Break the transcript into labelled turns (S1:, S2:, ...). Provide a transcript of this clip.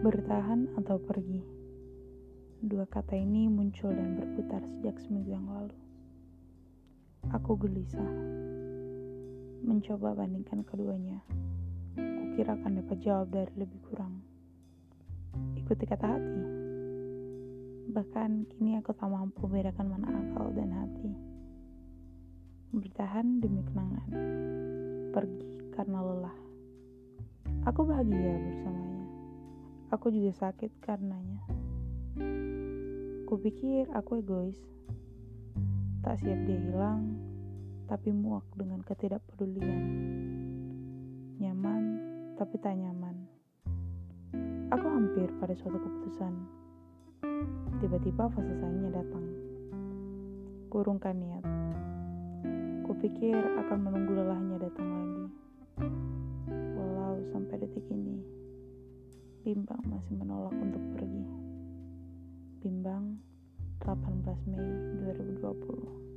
S1: Bertahan atau pergi? Dua kata ini muncul dan berputar sejak seminggu yang lalu. Aku gelisah. Mencoba bandingkan keduanya. Kukira akan dapat jawab dari lebih kurang. Ikuti kata hati. Bahkan kini aku tak mampu membedakan mana akal dan hati. Bertahan demi kenangan. Pergi karena lelah. Aku bahagia bersamanya. Aku juga sakit karenanya. Kupikir aku egois. Tak siap dia hilang, tapi muak dengan ketidakpedulian. Nyaman, tapi tak nyaman. Aku hampir pada suatu keputusan. Tiba-tiba fase sayangnya datang. Kurungkan niat. Kupikir akan menunggu lelahnya datang lagi. Walau sampai detik ini, Bimbang masih menolak untuk pergi. Bimbang 18 Mei 2020